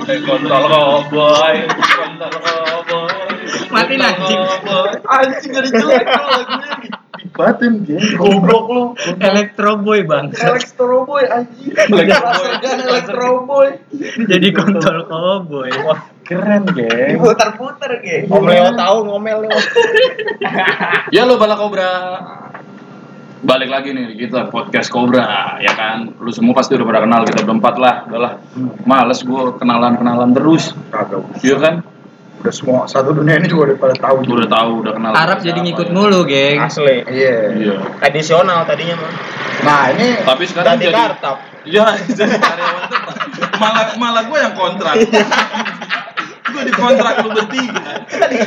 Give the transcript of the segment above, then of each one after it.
kontol cowboy kontol cowboy Mati anjing. cowboy. Anjing jadi jelek lagunya. Dibatin geng. Goblok lu. Electro Boy bang. Electro Boy anjing. Electro Boy. Electro Boy. Jadi kontol cowboy. Keren, geng. Diputar-putar geng. Om Leo tahu ngomel Leo. Ya lo bala kobra balik lagi nih kita podcast Cobra ya kan lu semua pasti udah pada kenal kita berempat lah udahlah males gue kenalan kenalan terus Kagak. iya kan Udah semua satu dunia ini juga udah pada tahu. udah tahu udah kenal Arab jadi ngikut mulu geng. Asli. Iya. iya Tradisional tadinya mah. Nah ini tapi sekarang jadi kartap. ya jadi karyawan tetap malah malah gue yang kontrak gue dikontrak lu bertiga di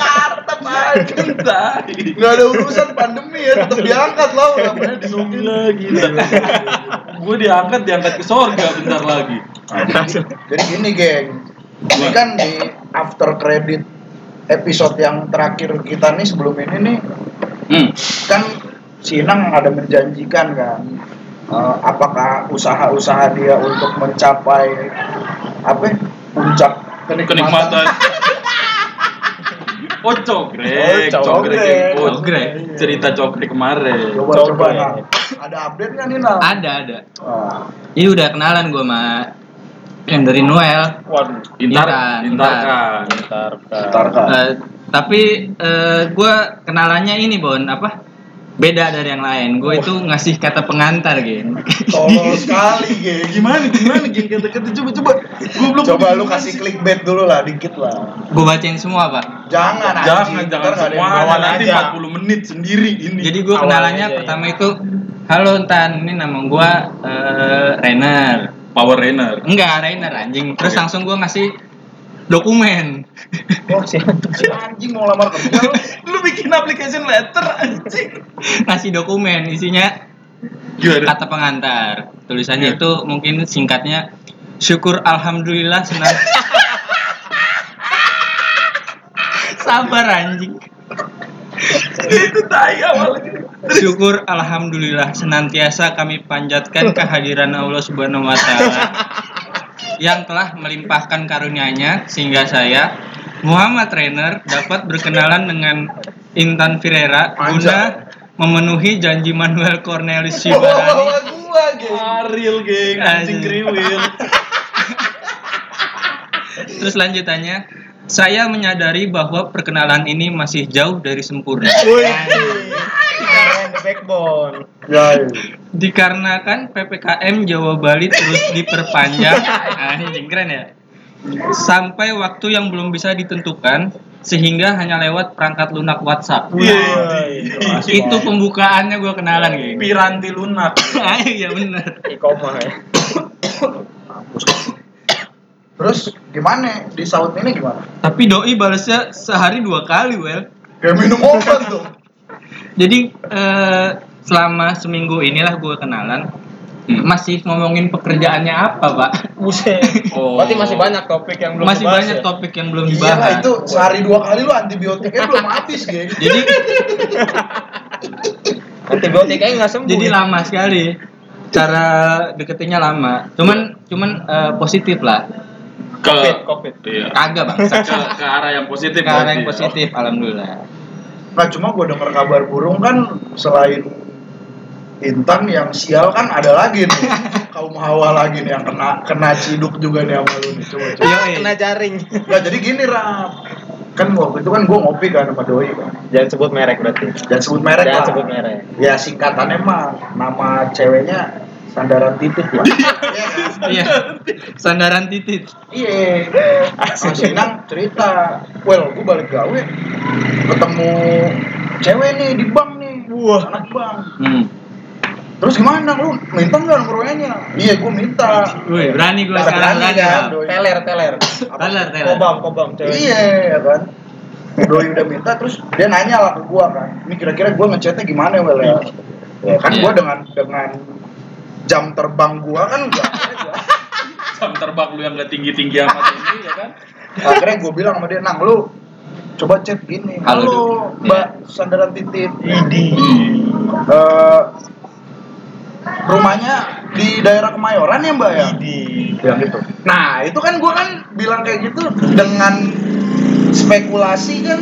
anjing. Tai. Nggak ada urusan pandemi ya, tetap diangkat lah. Namanya disukin lagi. gue diangkat diangkat ke sorga bentar lagi Jadi gini geng, ini kan di after credit episode yang terakhir kita nih sebelum ini nih hmm. kan Sinang ada menjanjikan kan eh, apakah usaha-usaha dia untuk mencapai apa ya, puncak kenikmatan Oh cokrek, Oh, cokrek, cokrek. yang Cokrek. cerita cokrek kemarin. Coba Coba. coba nah. Ada update nggak nih Nal? Ada ada. Wah, Ini udah kenalan gue sama yang dari Noel. Waduh. Intar, Intan, intarkan. Bentar, Bentar, Kak. Eh, tapi gue kenalannya ini Bon apa? Beda dari yang lain. Gue itu ngasih kata pengantar geng. Tolol sekali geng. Gimana, gimana, geng kata-kata coba coba. Gue belum. Coba lu kasih clickbait dulu lah, dikit lah. Gue bacain semua pak. Jangan Jangan, anjing, jangan yang semua. bawain Nanti aja. 40 menit sendiri ini. Jadi gue kenalannya aja, ya. pertama itu, halo Tan, ini nama gue eh Rainer. Power Rainer. Enggak, Rainer anjing. Terus Oke. langsung gue ngasih dokumen. Oh, sih. Si anjing mau lamar kerja lu. Lu bikin application letter anjing. ngasih dokumen isinya Gimana? kata pengantar. Tulisannya Iya. itu mungkin singkatnya syukur alhamdulillah senang. Sabar anjing. Itu tai awalnya. Syukur alhamdulillah senantiasa kami panjatkan kehadiran Allah Subhanahu wa taala yang telah melimpahkan karunia-Nya sehingga saya Muhammad Trainer dapat berkenalan dengan Intan Firera guna memenuhi janji Manuel Cornelis Sibarani Bawa gua geng. Ariel geng, anjing kriwil. Terus lanjutannya saya menyadari bahwa perkenalan ini masih jauh dari sempurna backbone. Ya, iya. dikarenakan PPKM Jawa Bali terus diperpanjang anjing keren ya sampai waktu yang belum bisa ditentukan sehingga hanya lewat perangkat lunak WhatsApp Iya. itu pembukaannya gue kenalan gitu Piranti lunak. iya bener Ikoma ya. Terus gimana? Di saut ini gimana? tapi doi balasnya sehari dua kali well Kayak minum obat tuh. Jadi eh, selama seminggu inilah gue kenalan Hmm. masih ngomongin pekerjaannya apa pak Buset. Oh. Berarti masih banyak topik yang belum masih dibahas banyak ya? topik yang belum Iya dibahas itu sehari dua kali lu antibiotiknya belum habis geng. jadi Antibiotiknya nggak sembuh. jadi ya? lama sekali cara deketinnya lama cuman cuman eh, positif lah Ke Covid, Covid. Iya. kagak bang Ke, ke arah yang positif. ke arah yang berarti. positif alhamdulillah Nah cuma gue denger kabar burung kan selain Intan yang sial kan ada lagi nih kaum hawa lagi nih yang kena kena ciduk juga nih sama lu nih coba coba. Iya. Kena jaring. Nah jadi gini Rap kan waktu itu kan gue ngopi kan sama doi kan Jangan sebut merek berarti. jangan sebut merek Jangan lah sebut merek. ya singkatannya mah nama ceweknya sandaran titik lah Iya iya sandaran titit Iya. Sama Sinang cerita, well gue balik gawe ketemu cewek nih di bank nih, Wah. anak bank. hmm. Terus gimana lu minta nggak nomornya? Iya gue minta. Wih, berani gue Berani sekarang berani kan. Teler, teler. Teler, teler. Kobam, kobam cewek. Iya ya kan. Doi udah minta terus dia nanya lah ke gua kan. Ini kira-kira gua ngechatnya gimana well ya? Ya kan Iya. gua dengan dengan jam terbang gua kan enggak. Jam terbang lu yang gak tinggi-tinggi amat ini ya kan. Akhirnya gue bilang sama dia, Nang lu coba chat gini. Halo, Halo, Du." Mbak Sandaran Titit. Idi. Eh, rumahnya di daerah Kemayoran ya mbak ya Di bilang gitu nah itu kan gue kan bilang kayak gitu dengan spekulasi kan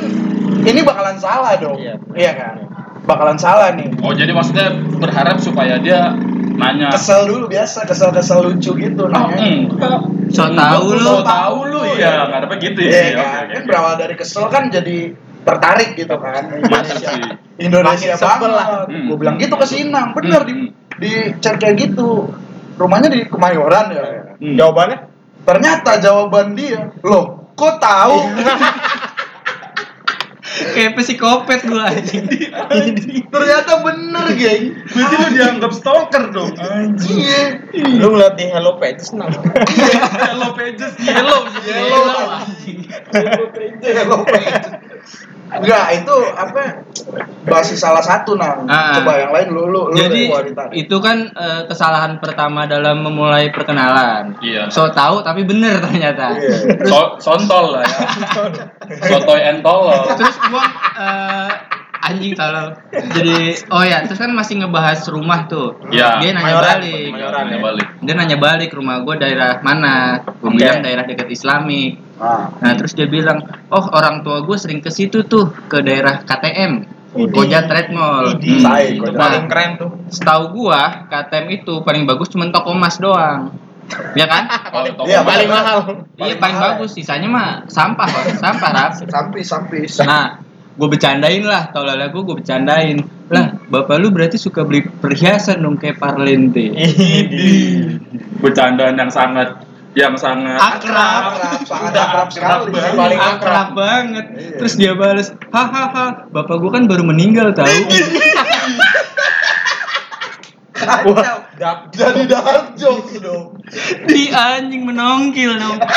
ini bakalan salah dong Iya. iya kan bakalan salah nih Oh jadi maksudnya berharap supaya dia nanya. kesel dulu biasa kesel kesel lucu gitu Oh, nanya enggak. So tahu lu. So tahu lu ya, nggak apa gitu ya. Iya Oke, kan, oke, kan oke. berawal dari kesel kan jadi tertarik gitu kan Mantap Indonesia. Indonesia Makin sebel lah. banget Hmm. gue bilang gitu ke Sinang bener di Hmm. di chat kayak gitu rumahnya di Kemayoran ya Hmm. jawabannya ternyata jawaban dia loh kok tahu Kayak psikopat gua anjing. ternyata bener geng Berarti lu dianggap stalker dong. iya lu ngeliat di Hello Pages senang Hello pages, yellow, Yellow, anjing. Yellow pages. Enggak, itu apa? Basis salah satu nang. Ah. Coba yang lain lu lu lu Jadi ditarik. itu kan eh, kesalahan pertama dalam memulai perkenalan. Iya. So tahu tapi bener ternyata. Iya. So, sontol lah ya. Sotoy entol. Terus gua eh, anjing tolol. Jadi oh ya, terus kan masih ngebahas rumah tuh. Iya. Dia nanya Mayoran, balik. Mayoran. Nanya balik. Dia nanya balik rumah gua daerah mana? Gua Oke. bilang daerah dekat Islamik. Ah. Nah, terus dia bilang, "Oh, orang tua gue sering ke situ tuh, ke daerah KTM." Koja Trade Mall. Hmm. Say, itu paling keren tuh Setahu gua KTM itu paling bagus cuma toko emas doang. Ya kan? Kalau toko Iya, mahal. paling mahal iya paling mahal. bagus, sisanya mah sampah, Pak. sampah, Rap. Sampis, sampis. Nah, gue bercandain lah, tolol gue gue bercandain. Lah, bapak lu berarti suka beli perhiasan dong kayak Parlente. Bercandaan yang sangat yang sangat Akrab. Akrab, sangat akrab akrab sekali. banget. Paling akrab banget. Iya. Terus dia bales, hahaha, bapak gua kan baru meninggal tahu. Dak- Jadi dark jokes dong. Di anjing menongkil dong.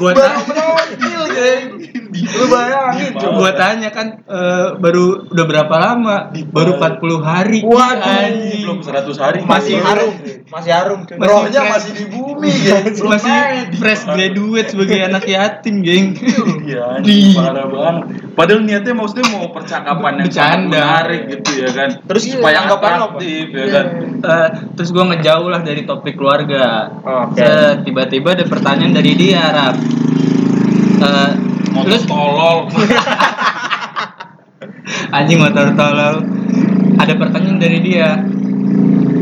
Gua Baru menonjil, geng. Lu bayangin Di coba. gua tanya kan eh, baru udah berapa lama? Baru 40 hari. Waduh, belum 100 hari masih harum masih harum Rohnya masih di bumi, geng. Belum masih fresh graduate sebagai anak yatim, geng. Iya, parah banget. Padahal niatnya maksudnya mau percakapan yang Bercanda. menarik gitu ya kan. Terus supaya atraktif ya kan. Eh, terus gua ngejauh lah dari topik keluarga. Tiba-tiba ada pertanyaan dari dia, Rap. Eh, Motor tolol. anjing motor tolol. Ada pertanyaan dari dia.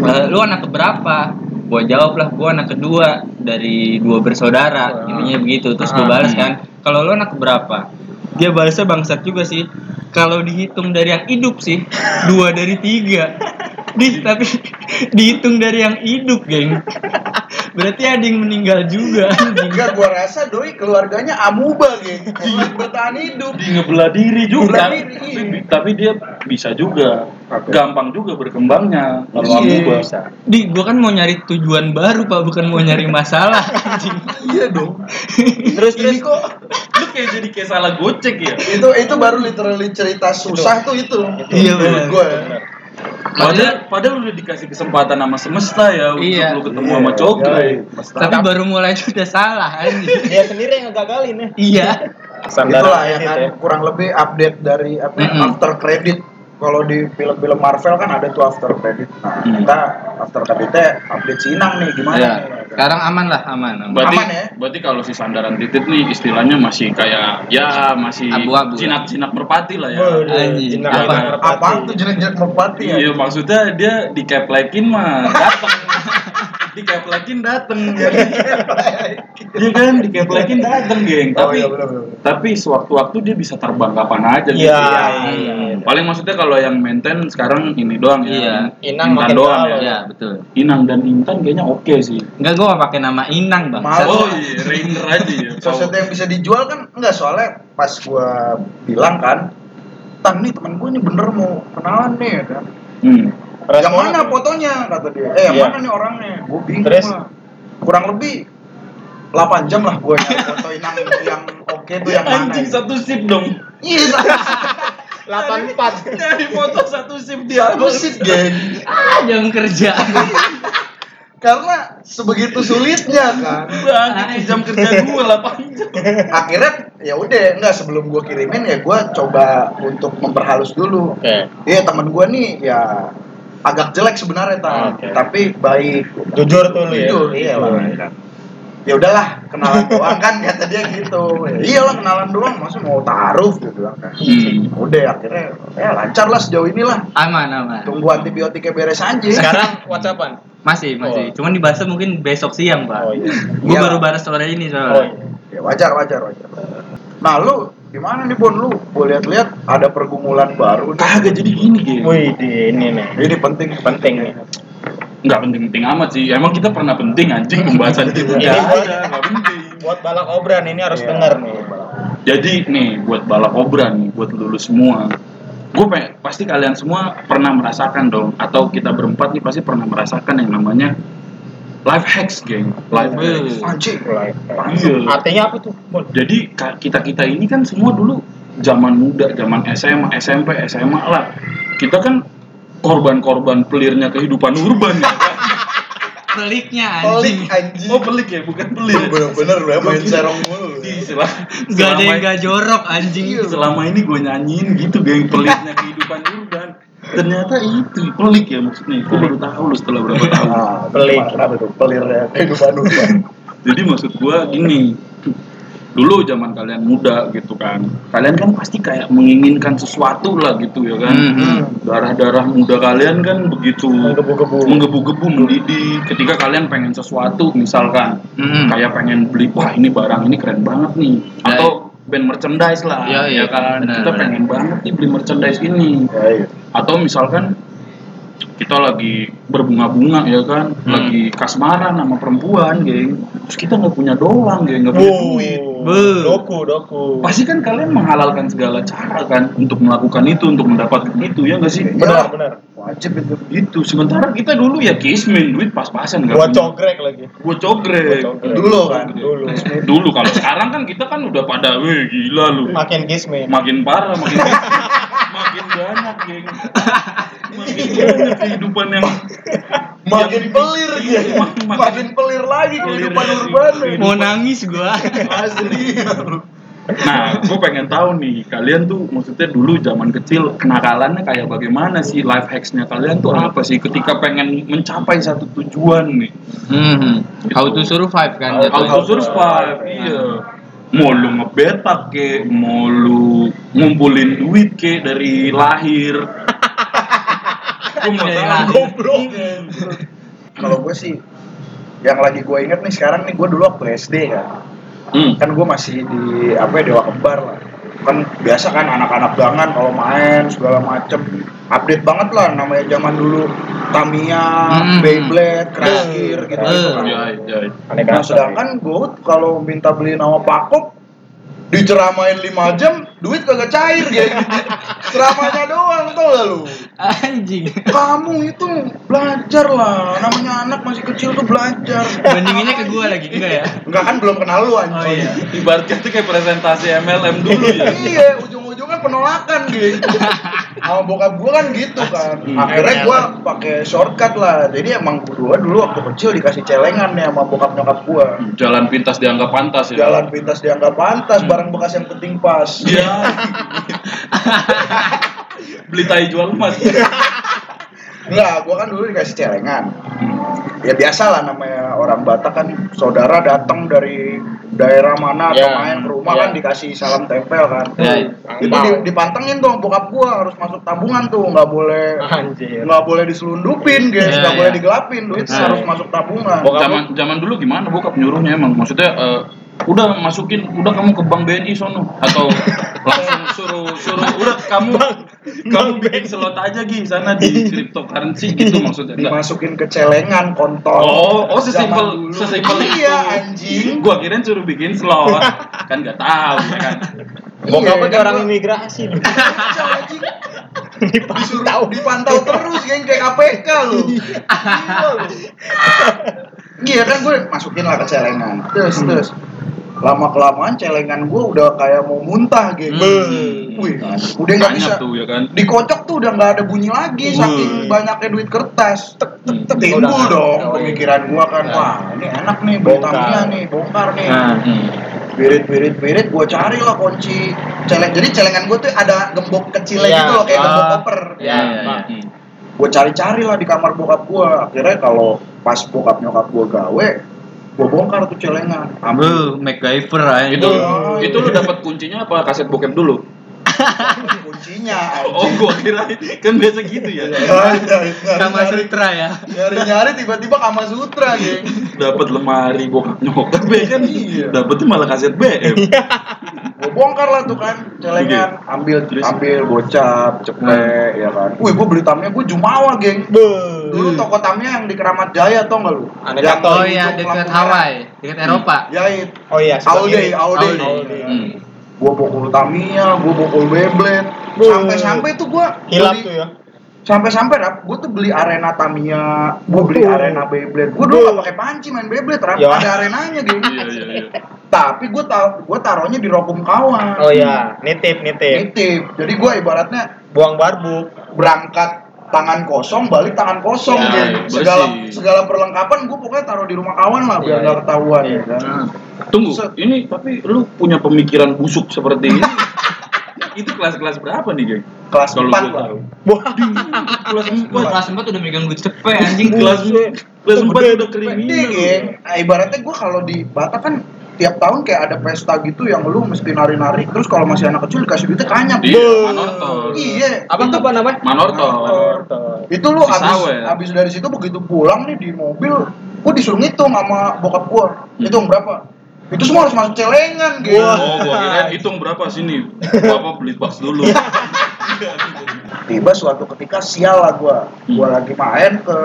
Eh, lu anak keberapa? Gua jawab lah, gua anak kedua dari dua bersaudara. Intinya begitu. Terus gua Ah. balas kan, kalau lu anak keberapa? Dia balasnya bangsat juga sih. Kalau dihitung dari yang hidup sih, dua dari tiga. Di, tapi dihitung dari yang hidup, geng. Berarti ada yang meninggal juga. Enggak, gua rasa doi keluarganya amuba. Masih bertahan hidup. Di ngebelah diri juga. Ngebelah diri, tapi, iya. tapi dia bisa juga. Gampang juga berkembangnya kalau Iya. amuba. Di, gua kan mau nyari tujuan baru, Pak, bukan mau nyari masalah. Anjing. Iya dong. terus Ini terus kok Lu kayak jadi kayak salah gocek ya. itu itu baru literally cerita susah tuh itu. Iya, Menurut benar. gua. ya. Padahal, padahal udah dikasih kesempatan sama semesta ya untuk Iya. lu ketemu sama cokre. Tapi baru mulai itu udah salah, anjing. dia sendiri yang ngegagalin ya Iya. Itulah ya edit kan ya. kurang lebih update dari apa Mm-mm. after credit. Kalau di film-film Marvel kan ada tuh after credit. Nah, Hmm. kita after creditnya update Sinang nih gimana Iya. nih? Sekarang aman lah, aman. aman. Berarti, Aman ya? berarti kalau si sandaran titit nih istilahnya masih kayak ya masih Abu-abu. jinak-jinak merpati lah ya. Anjing. jinak Apa? Apaan tuh jenis-jenis merpati ya? Iya maksudnya dia di caplekin mah di caplekin dateng Iya kan di caplekin dateng geng Oh tapi iya benar-benar. tapi sewaktu-waktu dia bisa terbang kapan aja gitu Iya, ya. iya, iya. paling maksudnya kalau yang maintain sekarang ini doang ya Iya. Inang Intan makin doang ya Iya, betul. Inang dan Intan kayaknya oke sih Enggak, gua gak pakai nama Inang, Bang. Malu. oh iya Rainer aja ya Sesuatu yang bisa dijual kan enggak soalnya pas gua bilang kan Tan nih temen gue nih bener mau kenalan nih ya kan hmm. Yang mana fotonya? Kata dia. Eh yang Iya. mana nih orangnya? Gue bingung Terus? lah. Kurang lebih 8 jam lah gue nyari foto Inang yang oke tuh yang mana anjing ya. satu sip dong. Iya. Satu delapan empat. nyari foto satu sip dia satu sip geng. Ah, jangan kerja. Karena sebegitu sulitnya kan. Bang, jam kerja gue 8 jam. Akhirnya ya udah enggak sebelum gue kirimin ya gue coba untuk memperhalus dulu. Oke. Iya teman gue nih ya agak jelek sebenarnya tak Oke. tapi baik Jujur tuh lu ya. jujur iya lah ya udahlah kenalan doang kan kata dia gitu ya, iyalah kenalan doang masa mau taruh gitu bilang kan Hmm. udah akhirnya ya lancar lah sejauh ini lah Aman, aman. tunggu antibiotiknya beres aja Sekarang WhatsAppan. Masih, masih. Cuman dibahasnya mungkin besok siang, Pak. Oh iya. Gue Iya. baru balas sore ini Oh soalnya. iya. ya wajar wajar wajar nah lu gimana nih Bon lu gue lihat-lihat ada pergumulan baru. Kagak jadi gini gitu. Wih, ini nih. ini penting Penting nih. Nggak penting-penting amat sih. Emang kita pernah penting anjing pembahasan itu. Ini Nggak buat- ada, nggak penting. Buat balak obran ini harus Iya. denger nih. Jadi nih buat balak obran nih, buat lulu semua. Gue pengen, pasti kalian semua pernah merasakan dong, atau kita berempat nih pasti pernah merasakan yang namanya life hacks, geng. Life hacks. anjing Mulai. Iya. Artinya apa tuh? Bon? Jadi kita kita ini kan semua dulu zaman muda, zaman SMA, SMP, SMA lah. Kita kan korban-korban pelirnya kehidupan urban ya. kan? Peliknya pelik anjing. anjing Oh pelik ya, bukan pelir. bener-bener lu ya main serong mulu sel- Gak ada yang gak jorok anjing. selama ini gue nyanyiin gitu geng pelitnya kehidupan urban ternyata itu pelik ya maksudnya gue baru tahu lu setelah berapa tahun Ah, Pelik. Kenapa tuh? Pelirnya kehidupan urban. jadi maksud gue gini dulu zaman kalian muda gitu kan kalian kan pasti kayak menginginkan sesuatu lah gitu ya kan Mhm. darah-darah muda kalian kan begitu Menggebu-gebu. menggebu-gebu mendidih ketika kalian pengen sesuatu misalkan Mhm. kayak pengen beli wah ini barang ini keren banget nih Ya, atau band merchandise lah Ya, ya, iya. kan Benar, kita benar. pengen banget nih beli merchandise ini Ya, iya. Atau misalkan kita lagi berbunga-bunga ya kan Hmm. lagi kasmaran sama perempuan geng terus kita nggak punya doang geng nggak punya duit Be. Doku, doku. pasti kan kalian menghalalkan segala cara kan untuk melakukan itu untuk mendapatkan itu ya nggak sih Benar, benar. Wajib itu. itu sementara kita dulu ya kismin duit pas-pasan nggak Buat punya. cogrek lagi. Gua cogrek. Gua cogrek. Dulu kan. Dulu. Dulu kalau sekarang kan kita kan udah pada, weh gila lu. Makin kismin. Makin parah, makin makin banyak, geng. Makin banyak kehidupan yang Makin pelir dia. Makin- Makin pelir lagi Pelir kehidupan lagi. urban. Mau nangis gua. Asli. Nah, gue pengen tahu nih, kalian tuh maksudnya dulu zaman kecil kenakalannya kayak bagaimana sih life hacksnya kalian tuh apa sih ketika pengen mencapai satu tujuan nih? Mhm. How to survive kan How jatuhnya. Auto survive, iya. Mau lu ngebetak ke, mau lu ngumpulin duit ke dari lahir. Gue mau Dari tahu. lahir. Goblok. Kalau gue sih yang lagi gue inget nih sekarang nih gue dulu waktu SD kan. Hmm. Kan gue masih di apa ya Dewa Kembar lah. Kan biasa kan anak-anak gangan kalau main segala macem update banget lah namanya zaman dulu Tamiya, Hmm. Beyblade, Crash Gear gitu, gitu kan. Ya, ya. Aneh Nah kata. sedangkan gue kalau minta beli nama Pakop diceramain 5 jam duit kagak cair ya ceramahnya doang tau gak lu Anjing. kamu itu belajar lah namanya anak masih kecil tuh belajar Bandinginnya ke gua lagi enggak ya? enggak kan belum kenal lu anjing Oh iya. Ibaratnya tuh kayak presentasi MLM dulu ya. iya ujung-ujungnya penolakan gitu sama bokap gue kan gitu kan Hmm. akhirnya gue pakai shortcut lah jadi emang gue dulu waktu kecil dikasih celengan nih sama bokap nyokap gue Jalan pintas dianggap pantas ya. jalan pintas dianggap pantas barang bekas yang penting pas Iya. Beli tai jual emas. Enggak, gua kan dulu dikasih celengan. Ya biasa lah namanya orang Batak kan saudara datang dari daerah mana atau Ya, main ke rumah ya. kan dikasih salam tempel kan. Ya, Itu di- dipantengin dong bokap gua harus masuk tabungan tuh, nggak boleh Anjir. nggak boleh diselundupin guys, Ya, nggak ya. boleh digelapin, duit Nah, harus masuk tabungan. Bokap Zaman zaman dulu gimana bokap nyuruhnya emang? Maksudnya eh, udah masukin, udah kamu ke bank BNI sono atau langsung suruh suruh udah kamu kamu bikin slot aja Gi sana di cryptocurrency gitu maksudnya. Enggak. Dimasukin ke celengan kontol. Oh, oh sesimpel sesimpel itu. Iya anjing. Gua kirain suruh bikin slot. kan nggak tahu ya kan. Bokapnya Iya, kayak orang gua- imigrasi. Kacau, anjing. Disuruh Dipantau. dipantau terus geng kayak KPK lu. Lu. Iya kan gue masukin lah ke celengan. Terus Hmm. terus lama kelamaan celengan gue udah kayak mau muntah gitu. Hmm. Wih, udah nggak bisa. tuh ya kan. Dikocok tuh udah nggak ada bunyi lagi Wih. saking banyaknya duit kertas. Tek, tek, tek, Udah Timbul nggak- dong oh, pemikiran gua kan, Nah. wah ini enak nih beli Bongkar. Tamiya nih, bongkar nih. Nah, Hmm. Birit, birit, birit, gue cari lah kunci celeng. Jadi celengan gue tuh ada gembok kecilnya Iya. gitu loh, kayak Ah. gembok koper. Iya, Iya, Pak. Hmm. gue cari-cari lah di kamar bokap gue akhirnya kalau pas bokap nyokap gue gawe gue bongkar tuh celengan ambil MacGyver aja. Itu Oh, itu lu dapat kuncinya apa kaset bokep dulu? kuncinya Oh, gua kira kan biasa gitu ya. Kama Sutra ya. nyari-nyari tiba-tiba Kama Sutra geng Dapat lemari bokap nyokap ya kan. Iya. Dapatnya malah kaset BM. Gue bongkar lah tuh kan celengan ambil Terus? ambil gocap ceplek ya kan wih gue beli tamnya gue jumawa geng dulu toko tamnya yang di Keramat Jaya tau nggak lu Yang. Oh di iya, dekat Hawaii, dekat Eropa. merah. Jahit Oh iya, day. Hmm. gue pukul Tamiya gue pukul Beyblade Buh. sampai-sampai tuh gue Hilap tuh ya. Sampai-sampai rap gue tuh beli arena Tamiya gue beli arena Beyblade gue dulu gak pakai panci main Beyblade rap Ya. ada arenanya geng Iya iya iya. tapi gue tau gue taruhnya di rokum kawan Oh iya, nitip nitip. nitip jadi gue ibaratnya Buang barbuk. berangkat tangan kosong balik tangan kosong Ya, gitu. bersih. segala segala perlengkapan gue pokoknya taruh di rumah kawan lah biar Iya, nggak iya. ketahuan Iya. ya kan Nah, tunggu, Set. ini tapi lu punya pemikiran busuk seperti ini. itu kelas-kelas berapa nih, geng? kelas Kalau 4 gua lah. Wah, Kelas Gua 4. kelas 4 udah megang duit cepet anjing Kelas kelas Itu 4 gede, udah kriminal. geng. Nah, ibaratnya gue kalau di Batak kan tiap tahun kayak ada pesta gitu yang lu mesti nari-nari terus kalau masih anak kecil dikasih duitnya kanyak Iya, manortor. iya apa tuh apa namanya? Manortor. itu lu abis, abis dari situ begitu pulang nih di mobil gue disuruh ngitung sama bokap gue hitung berapa itu semua harus masuk celengan gitu Wah. Oh, gua kira hitung berapa sini. Bapak beli box dulu. tiba suatu ketika sial lah gue gue Hmm. lagi main ke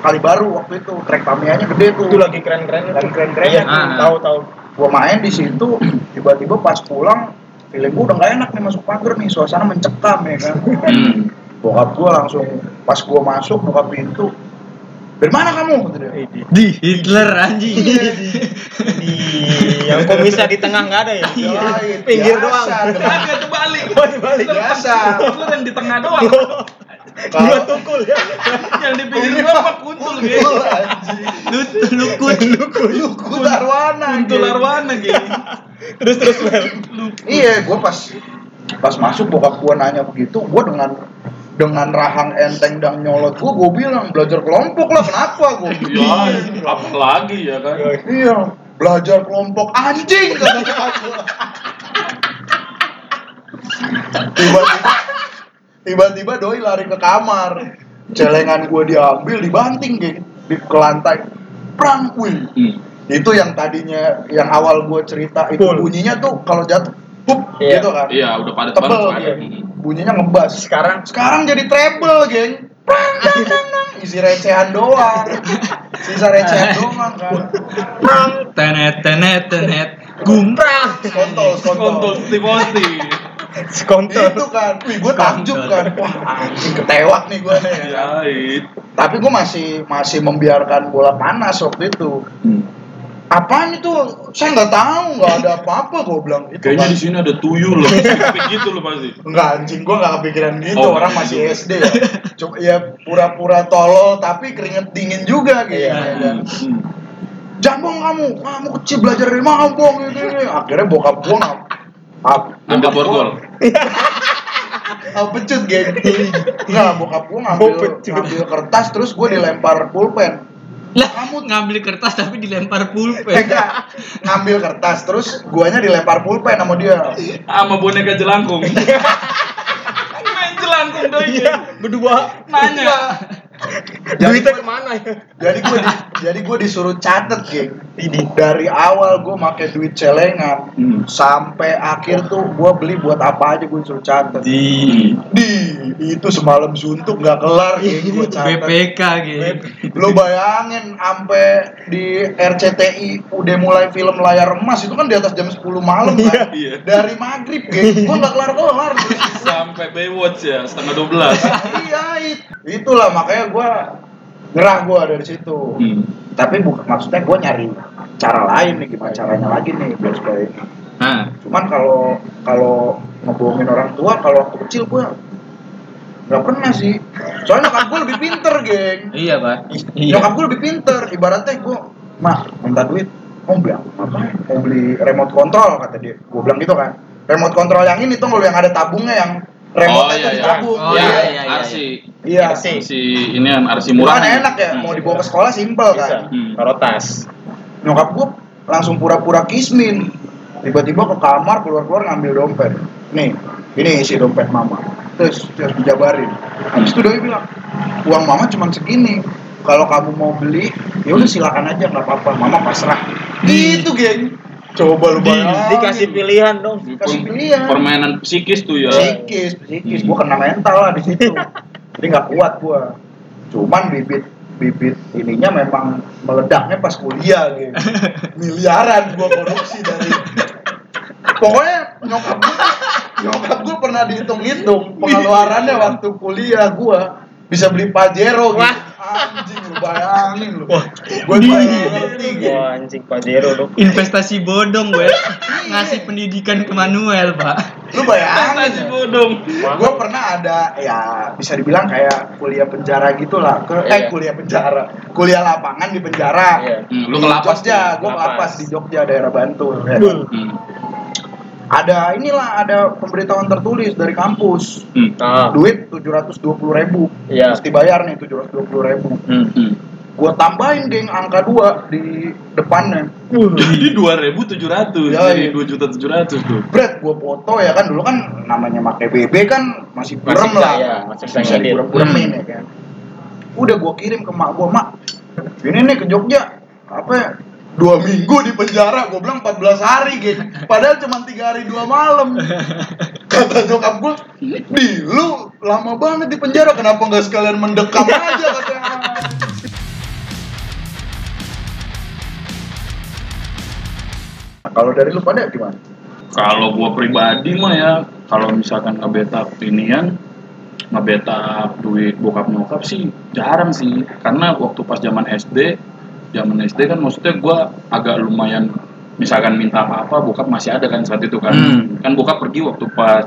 Kalibaru waktu itu trek Tamiya-nya gede tuh Itu lagi keren-keren. Lagi keren-keren. Iya, Ah. tahu tahu. gue main di situ tiba-tiba pas pulang feeling gue udah gak enak nih masuk pagar nih suasana mencekam ya kan Hmm. bokap gue langsung pas gue masuk buka pintu dari mana kamu kata dia Di Hitler anjing. Di yang kumisnya di tengah nggak ada ya? Iya, Pinggir biasa, doang. Agak terbalik. Oh, dibalik. biasa Lu yang di tengah doang. Dua kalau tukul ya. yang di pinggir doang mah kuntul, anjing. Lu lukut lukut. Kuntul arwana Kuntul arwana, geng. Terus terus iya gue pas pas masuk bokap gue nanya begitu gue dengan dengan rahang enteng dan nyolot gue gue bilang belajar kelompok lah kenapa gue Ya, apa lagi ya kan? Iya, belajar kelompok anjing gua. Tiba-tiba tiba-tiba doi lari ke kamar. Celengan gua diambil, dibanting geng di ke lantai. Prang, wih. Hmm. Itu yang tadinya yang awal gua cerita itu Full. bunyinya tuh kalau jatuh pup Iya. gitu kan. Iya, udah padat Tebel banget. Bunyinya ngebas. Sekarang Sekarang jadi treble, geng. Prang, dang, dang, dang. Isi recehan doang. Sisa recehan doang kan. prang Tenet tenet tenet. Gumprang. Kontol, Kontol kontol. Skontol. itu kan, wih gue takjub kan, wah anjing ketewak nih gue nih. Ya, it. Tapi gue masih masih membiarkan bola panas waktu itu. Hmm. Apaan itu? Saya nggak tahu, nggak ada apa-apa gue bilang. Itu Kayaknya kan. di sini ada tuyul loh. Kayak gitu loh pasti. Enggak anjing, gue nggak kepikiran gitu. Oh, Orang gitu. masih SD ya. Coba ya pura-pura tolol, tapi keringet dingin juga gitu. Iya. ya kan. Hmm. Jambong kamu, kamu kecil belajar dari mana bong gitu, gitu. Akhirnya bokap gue nggak Ambil borgol. Oh, pecut geng. Enggak, bokap gua ngambil Oh, ngambil kertas terus gua dilempar pulpen. Lah, Kamu- ngambil kertas tapi dilempar pulpen. Enggak, ngambil kertas terus guanya dilempar pulpen sama dia. Sama boneka jelangkung. Main jelangkung doi. Iya, berdua. Nanya. Duitnya ke mana ya? Jadi gua di- jadi gua disuruh catet, geng. Dari awal gua pakai duit celengan Hmm. sampai akhir tuh gua beli buat apa aja gua disuruh catet. Di Di itu semalam suntuk nggak kelar, geng. Gua catet. BPK gitu. Lu bayangin sampai di RCTI udah mulai film layar emas itu kan di atas jam 10 malam kan. Iya. Dari maghrib geng, gua nggak kelar kelar. Sampai Baywatch ya, setengah 12. iya, it- itulah makanya gua gerah gua dari situ. Hmm. Tapi bukan maksudnya gua nyari cara lain nih gimana caranya lagi nih biar supaya ini. Nah, Cuman kalau kalau ngebohongin orang tua kalau waktu kecil gua nggak pernah sih. Soalnya nyokap gua lebih pinter, geng. iya, Pak. Iya. Nyokap gue lebih pinter, ibaratnya gue, mak minta duit, mau beli apa? Mau beli remote control kata dia. Gue bilang gitu kan. Remote control yang ini tuh kalau yang ada tabungnya yang remote Oh, itu iya, iya. dicabut Oh, ya, iya, iya, iya. Arsi. iya Arsi. Arsi ini kan Arsi Itu murah. kan enak ya mau dibawa ke sekolah simpel kan Hmm. Taruh tas. nyokap gue langsung pura-pura kismin tiba-tiba ke kamar keluar-keluar ngambil dompet nih ini isi dompet mama terus terus dijabarin habis itu doi bilang uang mama cuma segini kalau kamu mau beli ya udah silakan aja nggak apa-apa mama pasrah gitu geng coba lu bayangin. Dikasih pilihan dong. Kasih pilihan. Permainan psikis tuh ya. psikis psikis. Gue kena mental lah di situ. Jadi nggak kuat gue cuman bibit bibit ininya memang meledaknya pas kuliah gitu. Miliaran gue korupsi dari pokoknya nyokap gue nyokap gue pernah dihitung-hitung pengeluarannya waktu kuliah gue bisa beli pajero gitu. Anjing bayangin lu gue tuh nggak ngerti gitu Wah anjing Pajero dong. investasi bodong gue ngasih pendidikan ke Manuel pak lu bayangin Investasi ya. bodong. gue pernah ada ya bisa dibilang kayak kuliah penjara gitulah ke eh Iya. kuliah penjara kuliah lapangan di penjara Iya. Hmm, lu ke lapas Jogja gue Lapas. lapas di Jogja daerah Bantul ya. Hmm. Ada inilah ada pemberitahuan tertulis dari kampus Hmm. Ah. duit tujuh ratus dua puluh ribu Iya. mesti bayar nih tujuh ratus dua puluh ribu Hmm. Hmm. gue tambahin geng angka dua di depannya Jadi 2.700 Ya, jadi iya. 2.700 tuh. Brad, gue foto ya kan dulu kan namanya make BB kan masih Masih burem bisa, lah, ya, masih bisa bisa ngedit. diburem-buremin ya kan. Udah gue kirim ke mak gue, mak, ini nih ke Jogja, apa ya, dua minggu di penjara, gue bilang 14 hari gitu, padahal cuma tiga hari dua malam. Kata nyokap gue, di lu lama banget di penjara, kenapa nggak sekalian mendekam aja katanya. Nah, Kalau dari lu pada gimana? Kalau gua pribadi mah ya, kalau misalkan ngebetak inian, ngebetak duit bokap nyokap sih jarang sih. Karena waktu pas zaman SD, zaman SD kan maksudnya gua agak lumayan misalkan minta apa-apa bokap masih ada kan saat itu kan. Hmm. Kan bokap pergi waktu pas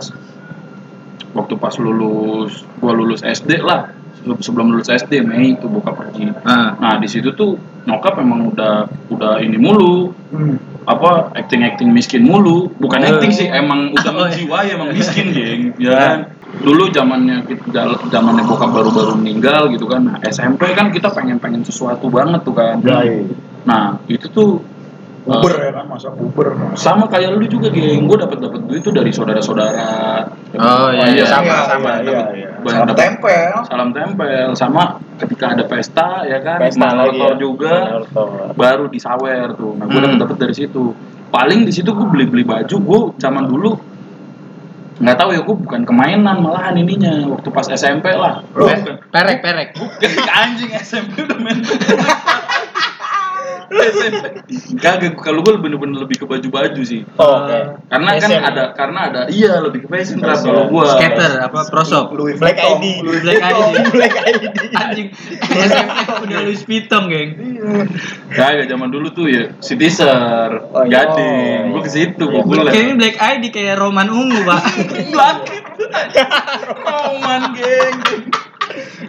waktu pas lulus gua lulus SD lah. Sebelum lulus SD Mei itu bokap pergi. ah Nah, di situ tuh nyokap emang udah udah ini mulu, Hmm. apa acting acting miskin mulu bukan Oh. acting sih emang udah Oh, iya. menjiwai emang miskin geng ya kan dulu zamannya kita zamannya bokap baru-baru meninggal gitu kan nah, SMP kan kita pengen pengen sesuatu banget tuh kan Jai. nah itu tuh Uber eh, ya kan, masa Uber. sama kayak lu juga geng gue dapat dapat duit tuh dari saudara-saudara Oh, iya, iya. Sama, Iya, sama. iya, iya, iya. Salam dapat- tempel. salam tempel sama ketika ada pesta ya kan Pesta lagi motor ya. juga Motor. baru disawer tuh nah gue Hmm. dapet dapet dari situ paling di situ gue beli beli baju gue zaman dulu nggak tahu ya gue bukan kemainan malahan ininya waktu pas SMP lah Loh. Bukan. perek perek anjing SMP udah main SMP kagak kalau gue bener-bener lebih ke baju-baju sih Oh, Oke. karena kan Fashion. ada karena ada iya lebih ke fashion Fashion. kalau gue skater apa prosop Louis Black Vuitton, ID. Louis Black. ID. Black ID. anjing SMP udah Louis Vuitton geng kagak zaman dulu tuh ya Citizer Oh, iya. Gading gue ke situ gue Kayak ini Black ID kayak Roman ungu pak Lakit. Roman geng.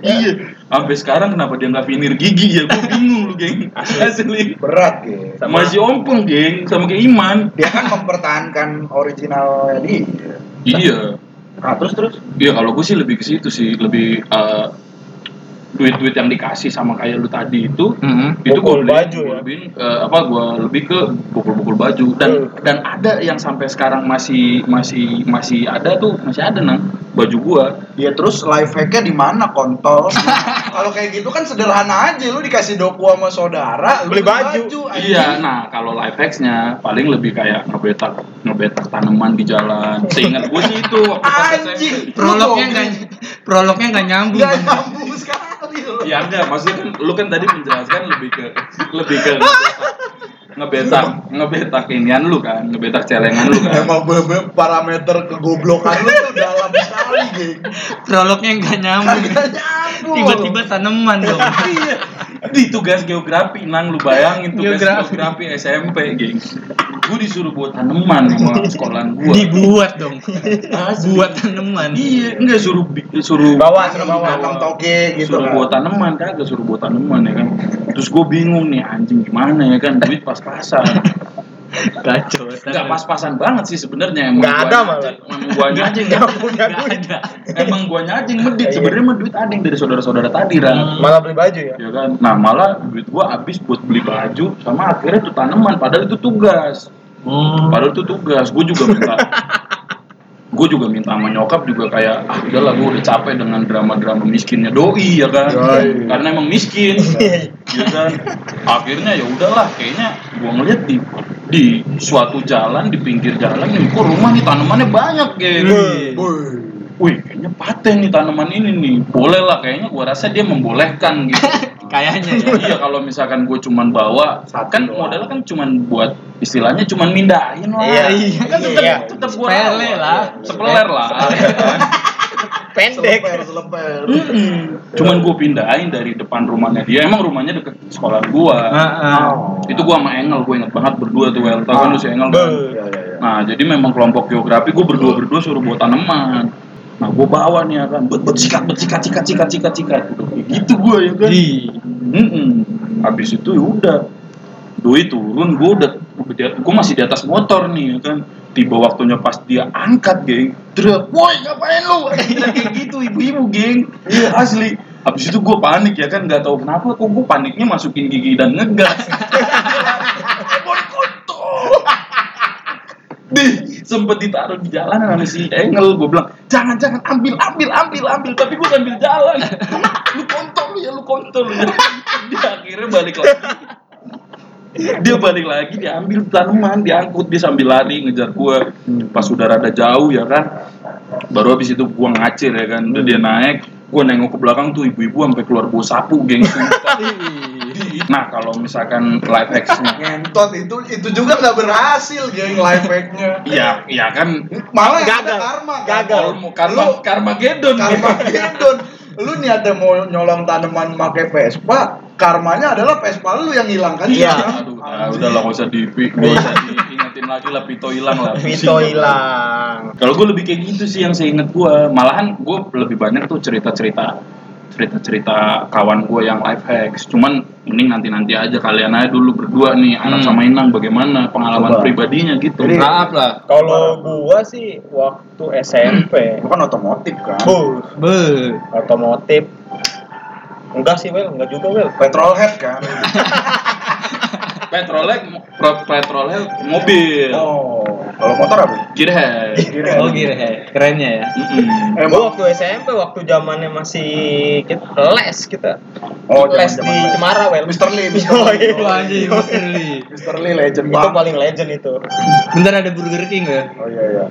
Iya. Sampai sekarang kenapa dia nggak finir gigi ya? Gue bingung lu geng. Asli. Berat gitu. Sama- Masih ompong geng sama kayak Iman. Dia kan mempertahankan originalnya dia. Iya. Nah, terus terus. Iya kalau gue sih lebih ke situ sih, lebih eh, duit-duit yang dikasih sama kayak lu tadi itu Mhm. itu gue beli, baju gua ya? lebih eh, apa gue lebih ke bukul-bukul baju dan Hmm. dan ada yang sampai sekarang masih masih masih ada tuh masih ada nang baju gua Ya terus life hacknya di mana kontol? Kalau kayak gitu kan sederhana aja, lu dikasih doku sama saudara, Beli baju. anjing. Iya, nah kalau life hacks-nya paling lebih kayak ngebetak ngebetak tanaman di jalan. Seingat gue sih itu waktu pas Anjing. Prolognya nggak prolognya nggak nyambung Gak. Ya enggak, maksudnya kan lu kan tadi menjelaskan lebih ke lebih ke ngebetak ngebetak, inian lu kan, ngebetak celengan lu kan. Emang bener parameter kegoblokan lu tuh dalam sekali, geng. prolognya nggak nyambung Kagak nyambung. tiba-tiba tanaman dong Iya. Di tugas geografi nang lu bayangin tugas Geografi. geografi, SMP, geng. Gue disuruh buat tanaman sama sekolahan gua. dibuat dong Asli. buat tanaman Iya, enggak suruh suruh Bawa, suruh bawa. Kantong toge gitu suruh kan. buat tanaman kagak suruh buat tanaman ya kan terus gue bingung nih anjing gimana ya kan duit pas-pasan Kacau. Nggak pas-pasan banget sih sebenarnya emang Nggak gua ada nyajing. Emang gua nyajing Nggak punya duit. Emang gua nyajing medit Iya. sebenarnya mah duit ada yang dari saudara-saudara tadi Ran. Malah beli baju ya? Ya kan? Nah, malah duit gua habis buat beli baju sama akhirnya tuh tanaman padahal itu tugas. Hmm. Padahal itu tugas. Gua juga minta gue juga minta sama nyokap juga kayak ah udahlah gue udah capek dengan drama-drama miskinnya doi ya kan? Yoi. karena emang miskin. Ya kan? Akhirnya ya udahlah kayaknya gue ngeliat di di suatu jalan di pinggir jalan nih kok rumah nih tanamannya banyak gitu wih kayaknya paten nih tanaman ini nih. Boleh lah kayaknya gue rasa dia membolehkan gitu Kayaknya ya. iya kalau misalkan gue cuman bawa Satu kan doang. modalnya kan cuman buat istilahnya cuman mindahin lah Iya, iya. kan tetap Iya. tetap gue Sepele lah. sepeler lah Pendek. Seleper, cuman gue pindahin dari depan rumahnya dia emang rumahnya deket sekolah gua Heeh. Oh. itu gua sama Engel gue inget banget berdua tuh Wel tau kan lu si Engel kan. Iya, iya, iya. nah jadi memang kelompok geografi gue berdua berdua suruh bawa tanaman nah gue bawa nih ya kan buat buat sikat buat sikat sikat sikat sikat sikat gitu gue ya kan Di. Mm-mm. habis itu ya udah Doi turun, gue udah, gue masih di atas motor nih ya kan. Tiba waktunya pas dia angkat, geng. Teriak, woi ngapain lu? Kayak gitu ibu-ibu, geng. Iya asli. Habis itu gue panik ya kan, nggak tahu kenapa kok gue paniknya masukin gigi dan ngegas. Dih, sempet ditaruh di jalan sama si Engel, gue bilang, jangan jangan ambil ambil ambil ambil, tapi gue sambil jalan. lu kontol ya, lu kontol ya. Dia akhirnya balik lagi. Dia balik lagi, diambil tanaman, diangkut, dia sambil lari ngejar gua. Pas udah rada jauh ya kan, baru habis itu gua ngacir ya kan, udah dia naik, gua nengok ke belakang tuh ibu-ibu sampai keluar bawa sapu, geng. Nah kalau misalkan live hacksnya, Ngentot itu itu juga nggak berhasil geng life hacknya. iya, iya kan Malah yang Gagal. ada karma kan? Gagal. karma Lu- karma gedon Karma gedon. Lu nih ada mau nyolong tanaman pakai Vespa, karmanya adalah Vespa lu yang hilang kan? Iya. Aduh, ah, udah lah nggak usah di nggak usah diingetin lagi lah Pito hilang lah. Vito hilang. Kalau gue lebih kayak gitu sih yang saya inget gue. Malahan gue lebih banyak tuh cerita-cerita cerita-cerita kawan gue yang life hacks. Cuman ini nanti-nanti aja kalian aja dulu berdua nih Hmm. sama Inang bagaimana pengalaman Coba. pribadinya gitu. Jadi- Maaf lah. Kalau gua sih waktu SMP, Itu kan otomotif kan? bu, Be. otomotif. Enggak sih, Wel, enggak juga, Wel. Petrolhead kan? Petrolnya pro- petrolnya mobil. Oh, kalau motor apa? Gearhead. Gearhead. Oh ya. Kerennya ya. Mm-mm. Eh, gua waktu SMP, waktu zamannya masih kita les kita. Oh, les di les. Cemara, Wel. Mr. Lee. Oh, Lee. iya. Wah anjing, Mr. Lee. Mr. Lee legend Itu paling legend itu. Bentar ada Burger King ya? Oh iya iya.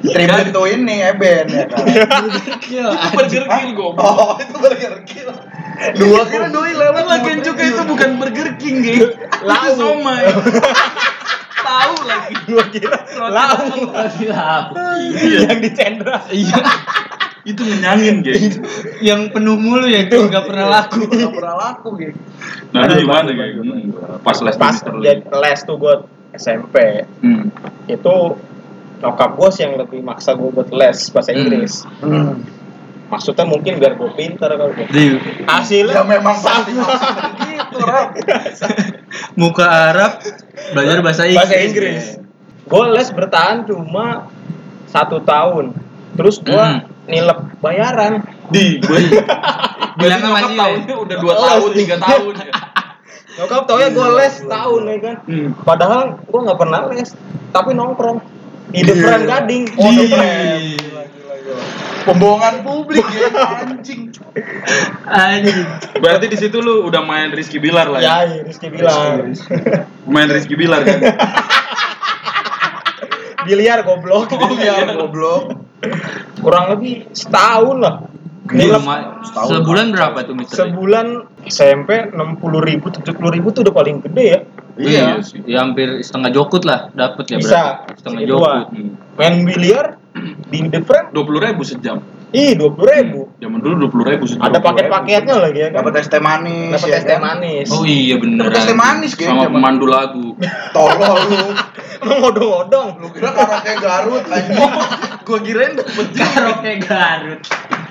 Tribute to ini Eben ya kan. Gila. Itu Burger King goblok. Oh, itu Burger King. Dua kira doi lewat. Lagian juga itu bukan Burger King, geng. Itu Lau. somai. Tahu lagi. Gua kira lau Gila. yang di Cendra. Iya. Itu ngenyangin, geng. Yang penuh mulu ya itu nggak pernah laku. Gak pernah laku gitu. Nah, itu gimana, Hmm. Pas les Pas jadi les tuh gua SMP. Hmm. Itu nyokap gue sih yang lebih maksa gue buat les bahasa Hmm. Inggris. Hmm. Maksudnya mungkin biar gue pinter kalau gitu. Di Hasilnya Ya memang pasti gitu, Rob. muka Arab belajar bahasa Inggris. bahasa Inggris. Gue les bertahan cuma satu tahun. Terus gue Hmm. nilep bayaran. Di, gue. Bilang sama Berarti sih, nyokap tahunnya udah 2 tahun, 3 tahun. ya. Nyokap tau ya gue les setahun ya kan. Hmm. Padahal gue nggak pernah les, tapi nongkrong di Iya. depan gading. Oh, Di. Pembohongan publik ya anjing. Anjing. Berarti di situ lu udah main Rizky Bilar lah ya? Ya, iya, Rizky bilang. Main Rizky Bilar kan? Biliar goblok. Oh iya, goblok. Kurang lebih setahun lah. Gila, Ma. setahun. sebulan berapa tuh Mister? sebulan SMP 60 ribu, 70 ribu tuh udah paling gede ya. Iya. sih. Ya hampir setengah jokut lah dapat ya Bisa. berarti. Setengah jokut. Hmm. Main biliar di depan, Dua puluh ribu sejam. ih 20 ribu. Zaman dulu dua puluh ribu sejam. Ada paket-paketnya lagi ya kan. Dapat es teh manis. Dapat ya es teh kan? manis. Oh iya bener. Dapat es teh manis gitu. Sama pemandu lagu. Tolol lu. Ngodong-ngodong. Lu kira karaoke Garut anjing. Gua kirain dapet Karaoke Garut.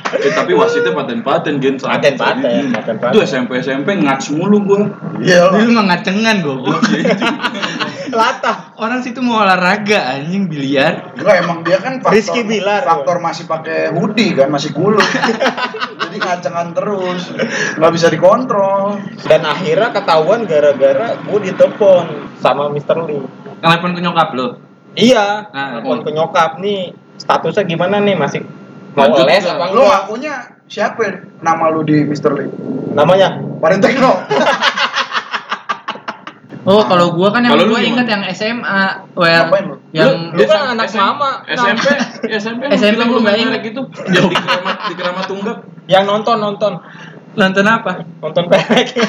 Eh, tapi wasitnya paten-paten gen saat Paten-paten, Hmm. paten-paten. Itu SMP SMP ngats mulu gua. Iya lah. mah ngacengan goblok. Latah Orang situ mau olahraga anjing biliar. Enggak emang dia kan faktor, Rizky Bilar. faktor masih pakai hoodie kan masih kulut. Jadi ngacengan terus, nggak bisa dikontrol. dan akhirnya ketahuan gara-gara gue ditelepon sama Mr. Lee Telepon ke nyokap lo. iya Ah. telepon ke nyokap nih statusnya gimana nih masih mau les apa Lu enggak ngakunya siapa ya nama lu di Mr. Lee? namanya Paling Tekno. Oh, kalau gua kan yang lu gua inget yang SMA, well, Ngapain lu? yang Lu kan anak mama. SMP, SMP, SMP gua lu nggak main inget. merek itu yang di keramat di keramat tunggak. yang nonton nonton nonton apa? nonton pelek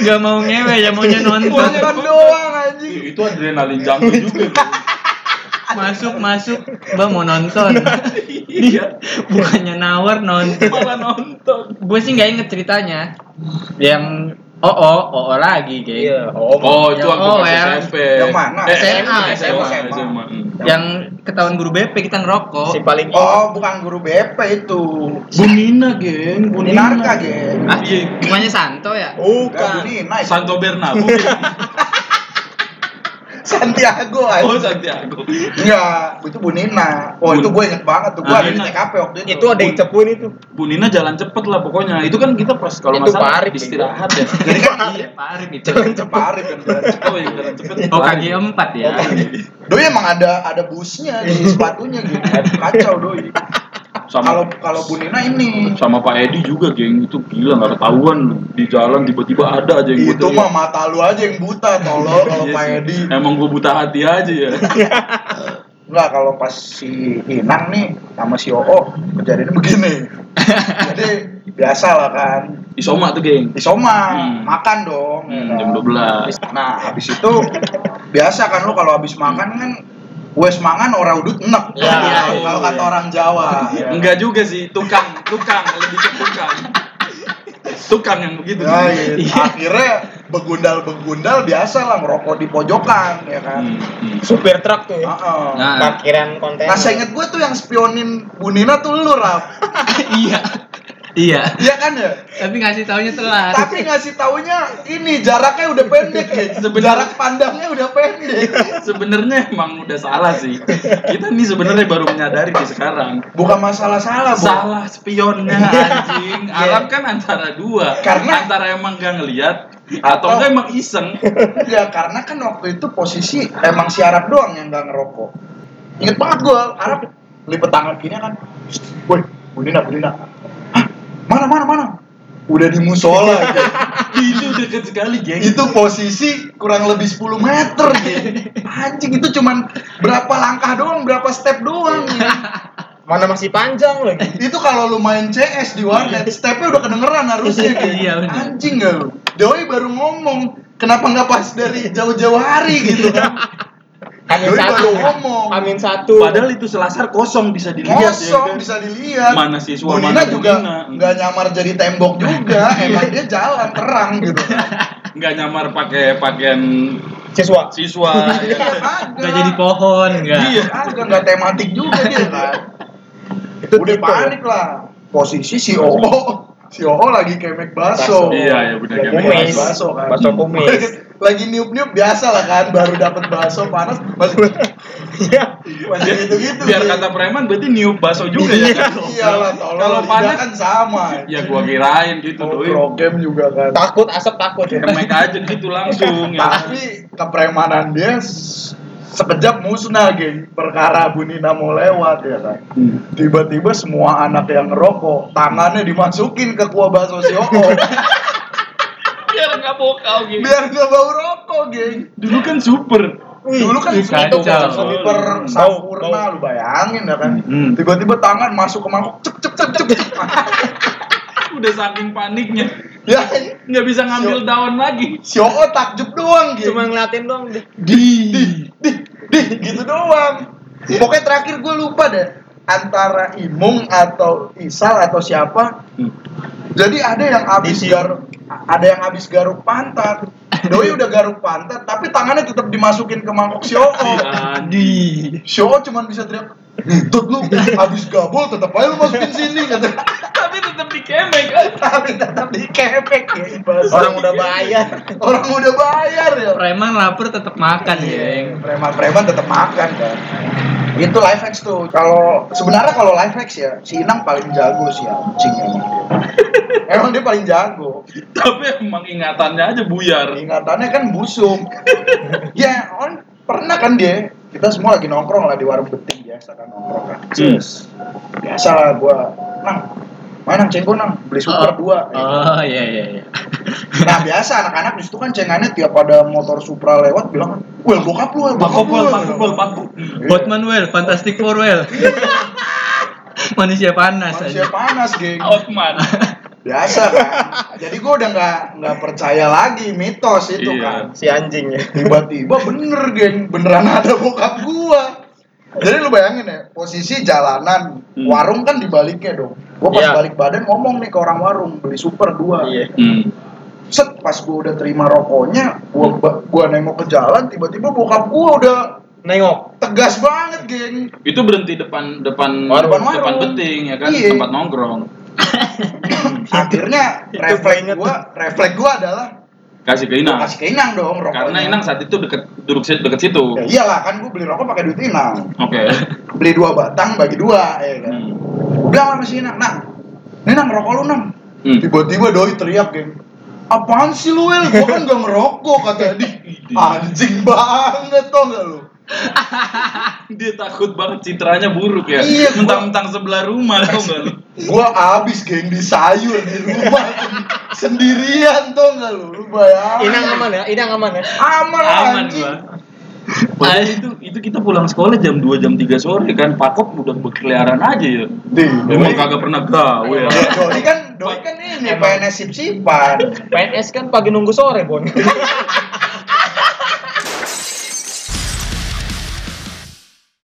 Gak mau ngewe ya maunya nonton. Nonton doang anjing. Itu adrenalin jungle juga. masuk masuk, bang mau nonton. Dia bukannya nawar nonton. Malah nonton. Gue sih nggak inget ceritanya. Yang oh oh oh, lagi, geng. iya oh, Oh, itu Yang waktu oh, ya. SMP. Yang mana? Eh, SMA, SMA, SMA. SMA. Yang ketahuan guru BP kita ngerokok. si paling Oh, bukan guru BP itu. Bu Nina, geng. Bu Ini narka, geng. Ah, Iya. bukannya Santo ya? Bukan. naik. Santo Bernabeu. Santiago Oh, anjing. Santiago. Enggak, itu Bu Nina. Oh, Bu- itu gue inget banget tuh. Gue Ah, ada di. TKP waktu itu. itu ada yang cepuin itu Bu Nina jalan cepet lah pokoknya. Itu kan kita pas kalau Itu nggak salah istirahat ya. Jadi kan Iya, parit itu. Ceparit kan. Oh, jalan cepet. Oh, kaki empat ya. Doi emang ada ada busnya di sepatunya gitu. Kacau doi. Kalau Sama kalau Bu Nina ini sama Pak Edi juga, geng. Itu gila nggak ketahuan di jalan tiba-tiba ada aja yang itu buta. mah mata lu aja yang buta tolong kalau Iya Pak. Edi. Emang gua buta hati aja ya. Enggak kalau pas si Inang nih sama si Oo kejadiannya begini. Jadi biasa lah kan. Isoma tuh, geng. Isoma Hmm. makan dong. ya Hmm, kan? jam 12. Nah, habis itu biasa kan lu kalau habis makan kan wes mangan ora udut enek. Ya, Kalau- iya, kalau iya. kata orang Jawa. ya. Enggak juga sih, tukang, tukang, lebih ke tukang. Tukang yang begitu. Ya, gitu. Akhirnya begundal-begundal biasa lah ngerokok di pojokan ya kan. Hmm, hmm. supir truk tuh ya Heeh. Nah. parkiran kontainer Nah, saya inget gue tuh yang spionin Bu Nina tuh lu, Rap. iya. Iya. Iya kan ya? Tapi ngasih taunya telat. Tapi ngasih taunya ini jaraknya udah pendek ya. Sebenarnya- Jarak pandangnya udah pendek. Sebenarnya emang udah salah sih. Kita nih sebenarnya baru menyadari di sekarang. Bukan masalah salah, Bu. Salah spionnya anjing. Arab kan antara dua. Karena- antara emang gak ngeliat atau Atau- enggak emang iseng. Ya karena kan waktu itu posisi emang si Arab doang yang nggak ngerokok. Ingat banget gua Arab lipet tangan gini kan. Woi, Bu Nina, Bu Nina. Hah? Mana mana mana? Udah di musola. itu deket sekali, geng. itu posisi kurang lebih 10 meter gitu. Anjing itu cuman berapa langkah doang, berapa step doang. ya. mana masih panjang lagi itu kalau lu main CS di warnet, stepnya udah kedengeran harusnya gitu. Iya, bener. Anjing gak lu? Doi baru ngomong, kenapa nggak pas dari jauh-jauh hari gitu kan? Amin Doi satu baru ngomong. Amin satu Padahal itu selasar kosong bisa dilihat Kosong ya kan. bisa dilihat. Mana siswa, Bu Nina mana juga nggak nyamar jadi tembok juga, emang dia jalan terang gitu. Nggak nyamar pakai pakaian siswa siswa ya kan. Agak. Nggak jadi pohon, enggak. Iya. Agak nggak tematik juga dia kan. itu Udah panik lah. Posisi si Oo, si Oo lagi kemek baso. Iya, iya benar Lagi kemek baso kan. bakso kumis lagi niup-niup biasa lah kan, baru dapat baso panas masih iya masih gitu-gitu. Biar kata preman berarti niup bakso juga ya kan. Iya tolong Kalau panas kan sama. ya gua kirain gitu doi. program juga kan. takut asap takut ya Kemek aja gitu langsung ya. Tapi kepremanan dia sekejap musnah, geng. Perkara Bu Nina mau lewat ya kan. Tiba-tiba semua anak yang ngerokok, tangannya dimasukin ke kuah bakso si Oo. Biar nggak bokau gitu. biar nggak bau rokok, geng. Dulu kan super. Dulu kan Wih, itu kacau. sniper Bau, sampurna, bau. lu bayangin ya kan. Hmm. Tiba-tiba tangan masuk ke mangkok, cep cep cep cep. cep. Udah saking paniknya ya, nggak bisa ngambil daun lagi. si Oo takjub doang, geng. cuma ngeliatin doang deh di di di gitu doang pokoknya terakhir gue lupa deh antara Imung atau Isal atau siapa jadi ada yang habis garuk ada yang habis garuk pantat Doi udah garuk pantat tapi tangannya tetap dimasukin ke mangkok si Oo Di. si Oo cuma bisa teriak Tut lu habis gabol tetap aja lu masukin sini kata Tapi tetap dikemek kan. tapi tetap dikepek ya Orang udah bayar. orang udah bayar ya Preman lapar tetap makan, geng. preman-preman tetap makan kan itu life hacks tuh. Kalau sebenarnya kalau life hacks ya si Inang paling jago sih anjing emang dia emang dia paling jago. Tapi emang ingatannya aja buyar. ingatannya kan busuk. Ya on pernah kan dia kita semua lagi nongkrong lah di warung beting biasa kan nongkrong kan. Hmm. biasa lah gua nang mana nang cengko nang beli super dua Oh, iya iya iya. nah biasa anak-anak di situ kan cengannya tiap ada motor supra lewat bilang well bokap lu bokap lu wel, well." bakop wel, bakop. Hotman well, Fantastic Four well. Manusia panas manusia aja. panas geng Outman. biasa kan jadi gua udah nggak nggak percaya lagi mitos itu Iya. kan Si anjing ya. tiba-tiba bener geng beneran ada bokap gua jadi lu bayangin ya posisi jalanan Hmm. warung kan dibaliknya dong gua pas Iya. balik badan ngomong nih ke orang warung beli super dua Iya. Hmm. set pas gua udah terima rokoknya gua ba- gua nengok ke jalan tiba-tiba bokap gua udah Nengok. tegas banget geng Itu berhenti depan depan Warung. depan, Warung. beting ya kan Iya. tempat nongkrong. akhirnya refleks gua refleks gua adalah Kasih ke gua Inang. kasih ke Inang dong rokoknya Karena Inang saat itu deket duduk si- deket situ. ya iyalah kan gua beli rokok pakai duit Inang Oke. beli dua batang bagi dua ya kan Hmm. Bilang sama si Inang nah ini Nang rokok lu Nang Hmm. tiba-tiba doi teriak geng apaan sih lu El? Gua kan gak ngerokok kata dia anjing banget tau gak lu Dia takut banget citranya buruk ya. Iya, gua- Mentang-mentang sebelah rumah tau gak lu? gua abis geng di sayur di rumah sendirian tau gak lu lu bayangin Inang aman ya, Inang aman ya. aman lah, Aman anjing gua. Padahal itu itu kita pulang sekolah jam 2 jam 3 sore kan Pakop udah berkeliaran aja ya. Emang kagak pernah gawe ya. Doi kan, doi kan ini PNS sip-sipan. PNS kan pagi nunggu sore, Bon.